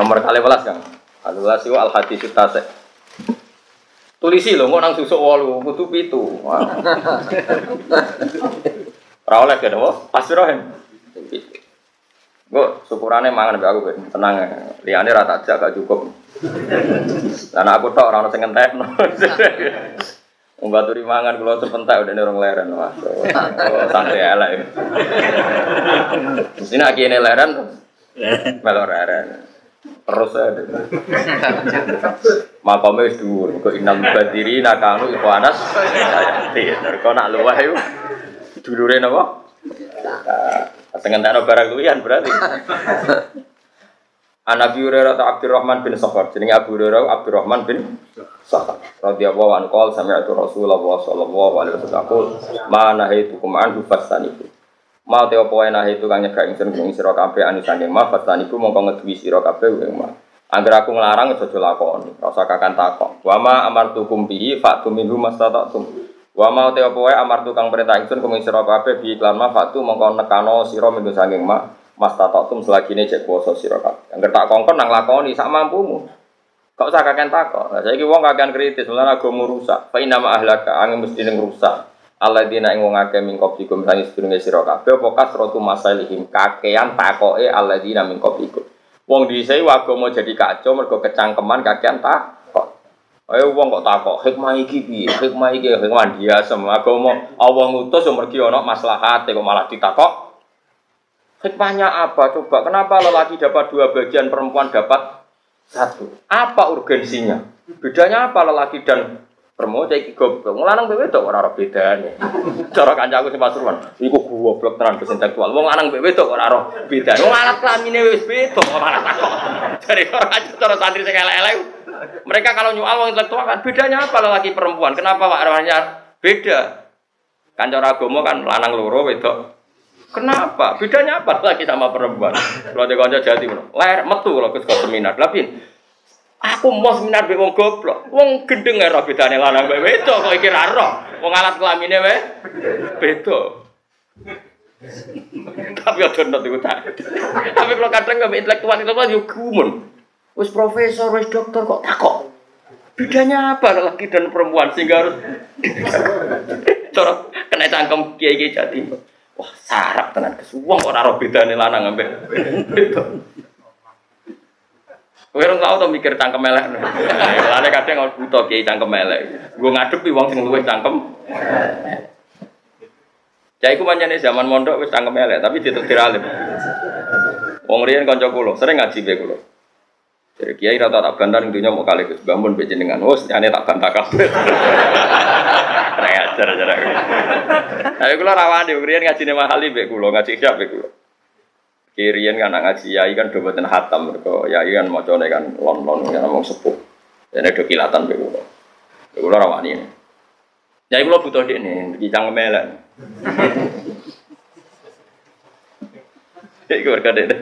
nomor kali belas kan. Kali belas itu al hadis tasek. Tulisi lho, kok nang susuk wolu, kudu pitu. Wah. Ora oleh kan apa? Pasti rohen. Gue syukurannya mangan mbak aku ben tenang ya. Liane rata aja gak cukup. Dan aku tok ora ono sing ngentekno. Wong baturi mangan kula sepentak udah nerong leren. Wah, santai elek. Mesti nak kene leren melor leren. Terus ada. Makamnya wis dhuwur. Kok inam badiri nakanu ikhwanas. Sayati. Kok nak iku dulure napa? Setengah tanah barang kulian berarti. An Abi Hurairah atau Abdurrahman bin Sakhar. Jenenge Abu Hurairah Abdurrahman bin Sakhar. Radhiyallahu anhu qol sami'tu Rasulullah sallallahu alaihi wasallam ma nahaitukum anhu fastanibu. Ma te apa wae nahitu kang nyegah ingsun ing sira kabeh anu saking ma fastanibu mongko ngeduwi sira kabeh ing ma. Angger aku nglarang aja lakoni, ora usah kakan takok. Wa ma amartukum bihi fa'tum minhu mastata'tum. Wa ma te apa wae amartu kang perintah ingsun kuming sira kabeh bi iklan ma fa'tu mongko nekano sira minhu saking ma Mas tatatum selagine cek kuasa sira kabeh. Angger tak kongkon nang lakoni sak mampumu. Kok usah takok. Lah saiki wong kakean kritis, mulane agama rusak. Fa inna ma ahlaka angin mesti ning rusak. Alladzina ing wong akeh min qablikum sang sedurunge sira kabeh apa kasratu masalihim kakean takoke alladzina min qablikum. Wong dhisik agama jadi kacau mergo kecangkeman kakean takok. Ayo wong kok takok, hikmah iki piye? Hikmah iki hikmah dia semua agama Allah ngutus yo mergi ana maslahate kok malah ditakok. Hikmahnya apa? Coba kenapa lelaki dapat dua bagian, perempuan dapat satu? Apa urgensinya? Bedanya apa lelaki dan perempuan? Jadi goblok. Ngelanang bewe itu orang orang bedanya. Cara kancaku sing Pasuruan, iku goblok tenan intelektual. Wong lanang bewe itu orang orang bedanya. Wong alat kelamine wis beda kok malah takok. Dari orang cara santri sing elek-elek. Mereka kalau nyual wong intelektual kan bedanya apa lelaki perempuan? Kenapa Pak arwahnya beda? Kan cara agama kan lanang loro wedok Kenapa? Bedanya apa lagi sama perempuan? Kalau dia konco jadi ler metu kalau ke seminar. Tapi aku mau seminar be wong goblok. Wong gendeng ora bedane lanang mbek wedok kok iki ra roh. Wong alat kelamine wae beda. Tapi aja nonton iku. Tapi kalau kadang nggak intelektual itu kan gumun. Wis profesor, wis dokter kok takok. Bedanya apa laki dan perempuan sehingga harus cara kena cangkem kiai-kiai jadi. Wah, sarap tenan kesuwung ora ora bedane lanang ambek itu. Kowe ora tau mikir cangkem elek. Lane kadang kalau buta kiai cangkem elek. Gue ngadepi wong sing luwih cangkem. Cai ku manjane zaman mondok wis cangkem elek, tapi ditetir alim. Wong riyen kanca kula, sering ngaji be kula. Jadi kiai rata tak bantar intinya mau kali Gus bangun be jenengan. Wes nyane tak bantah kabeh. Rek ajar ajar. Tapi kula rawani riyen ngajine mahali be kula, ngaji siap be kula. Kirian kan ngaji yai kan do boten hatam mergo yai kan macane kan lon-lon kan ngomong sepuh. Dene do kilatan be kula. Kula rawani. Yai kula butuh dekne, iki cangkem elek. Iku berkade deh.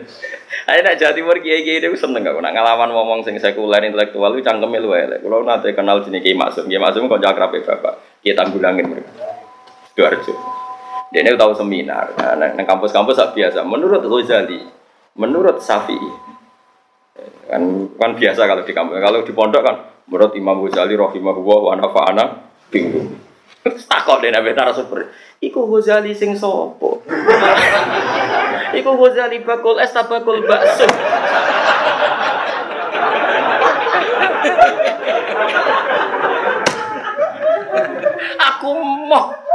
Ayo nak Jawa Timur kiai kiai itu seneng gak? Nak ngalaman ngomong sing sekuler intelektual itu cangkemnya lu elek. Kalau nanti kenal jenis kiai maksum, kiai maksum jakrap ya bapak. Kiai tanggulangin mereka. Sidoarjo. Dia ini tahu seminar. Nah, nang kampus-kampus biasa. Menurut Ghazali, menurut Syafi'i, kan kan biasa kalau di kampus. Kalau di pondok kan menurut Imam Ghazali rahimahullah wa nafa'ana bingung. Takut deh nabi narasumber. Iku Ghazali sing sopo. Iku Ghazali bakul es bakul bakso. Aku mau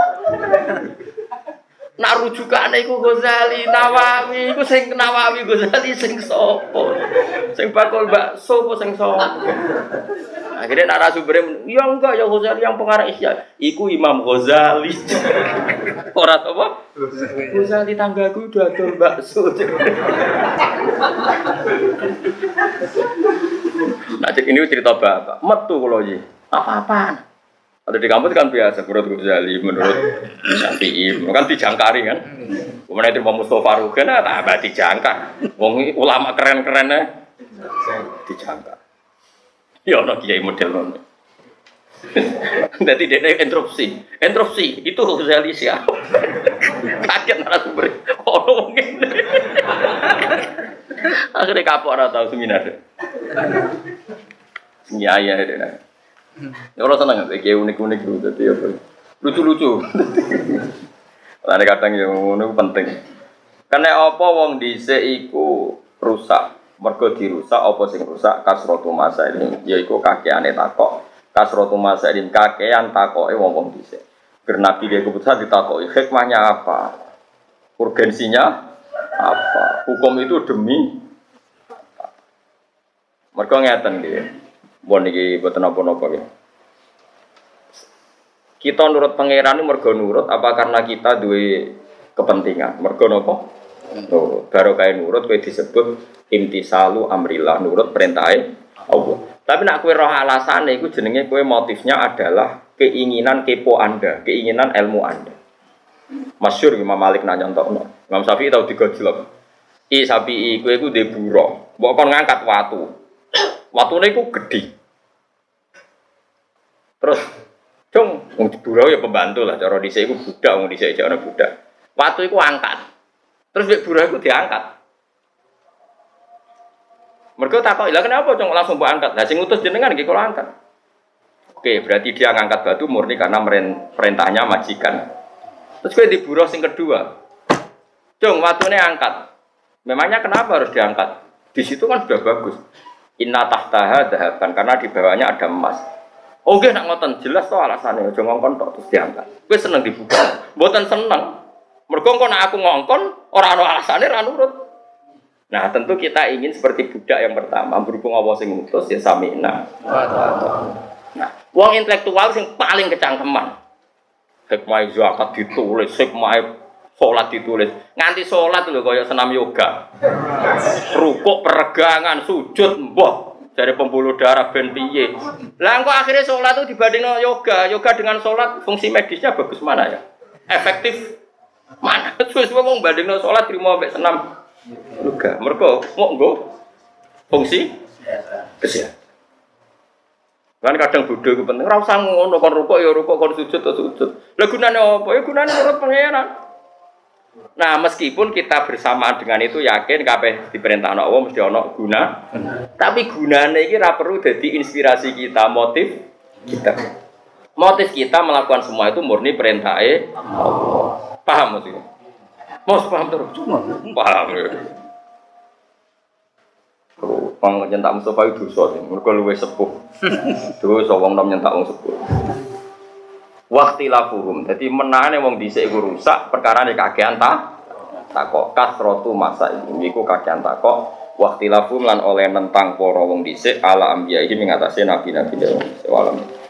rujukane iku Ghazali Nawawi. Iku sing Nawawi Ghazali sing sapa? Sing bakul bakso apa sing sapa? Akhirnya narasumber ya enggak ya Ghazali yang pengarang Isya. Iku Imam Ghazali. Ora apa? Ghazali tanggaku udah adol bakso. Nah ini cerita bapak. Metu kalau apa-apaan ada di kampus kan biasa, menurut Ghazali, menurut Syafi'i, kan dijangkari kan. Kemudian itu mau Mustafa Rugen, nah tambah dijangkar. Wong ulama keren-kerennya dijangkar. Ya ono kiai model ngono. Jadi dia interupsi, interupsi itu Ghazali siapa? Kaget narasumber, ono mungkin. Akhirnya kapok tau seminar. Nyaya itu nah. Ya orang seneng kayak unik-unik gitu jadi apa? Lucu-lucu. Lalu kadang yang ngono penting. Karena apa wong dhisik iku rusak. Mergo dirusak apa sing rusak kasrotu masa ini yaiku kakeane takok. Kasrotu masa ini kakean takoke wong-wong dhisik. Karena dia keputusan ditakoki hikmahnya apa? Urgensinya apa? Hukum itu demi mereka ngeten gitu. Bon iki boten napa-napa gitu. Kita nurut pangeran ini mergo nurut apa karena kita duwe kepentingan? Mergo napa? Nurut. Baru kayak nurut kowe disebut intisalu amrillah, nurut perintahnya Allah. Tapi nak kue roh alasan itu jenenge kue motifnya adalah keinginan kepo Anda, keinginan ilmu Anda. Masyur Imam Malik nanya untuk Imam Syafi'i tahu digojlok. I sapi i kue ku deburo, bukan ngangkat watu. Watu ini ku gede. Terus, wong deburo ya pembantu lah. Cara dhisik iku budak, wong dhisik jane budak. Watu iku angkat. Terus mek budak iku diangkat. Mereka takut, lah kenapa cung langsung buat angkat? Nah, sing utus jenengan nggih kalau angkat. Oke, berarti dia ngangkat batu murni karena perintahnya majikan. Terus gue diburuh sing kedua. Cung, ini angkat. Memangnya kenapa harus diangkat? Di situ kan sudah bagus. Inna tahtaha dahaban karena di bawahnya ada emas. Oke, nak ngoten jelas tuh alasannya. Ojo ngongkon tok terus diangkat. Gue seneng dibuka. Buatan seneng. Mergo nak aku ngongkon, orang orang alasannya ra nurut. Nah, tentu kita ingin seperti budak yang pertama, berhubung Allah sing ngutus ya samina. Nah, uang intelektual sing paling kecangkeman. Hikmah zakat ditulis, hikmah sholat ditulis. Nganti sholat lho kaya senam yoga. Rukuk peregangan, sujud mbah dari pembuluh darah ben piye. Lah kok akhirnya sholat itu dibanding yoga, yoga dengan sholat fungsi medisnya bagus mana ya? Efektif mana? Terus wong bandingno sholat terima sampai senam Luga. Mereka mau nggo fungsi kesehatan. Kan kadang bodho ku penting. Ora usah ngono kon rukuk ya rukuk kon sujud ya sujud. Lah gunane apa? Ya gunane menurut pangeran. Nah, meskipun kita bersamaan dengan itu yakin kabeh diperintah Allah mesti ana guna. Tapi gunane iki ora perlu jadi inspirasi kita, motif kita. Motif kita melakukan semua itu murni perintah Allah. Paham maksudnya? Mau paham terus? Cuma paham ya. Pang nyentak Mustafa itu dosa sepuh. Dosa wong nom nyentak wong sepuh. Waktu lafuhum. Jadi menane wong dhisik iku rusak perkara nek kakean ta takok kasrotu masa ini iku kakean takok waktu lafuhum lan oleh nentang para wong dhisik ala ambiya ini mengatasi nabi-nabi dewa. Walam.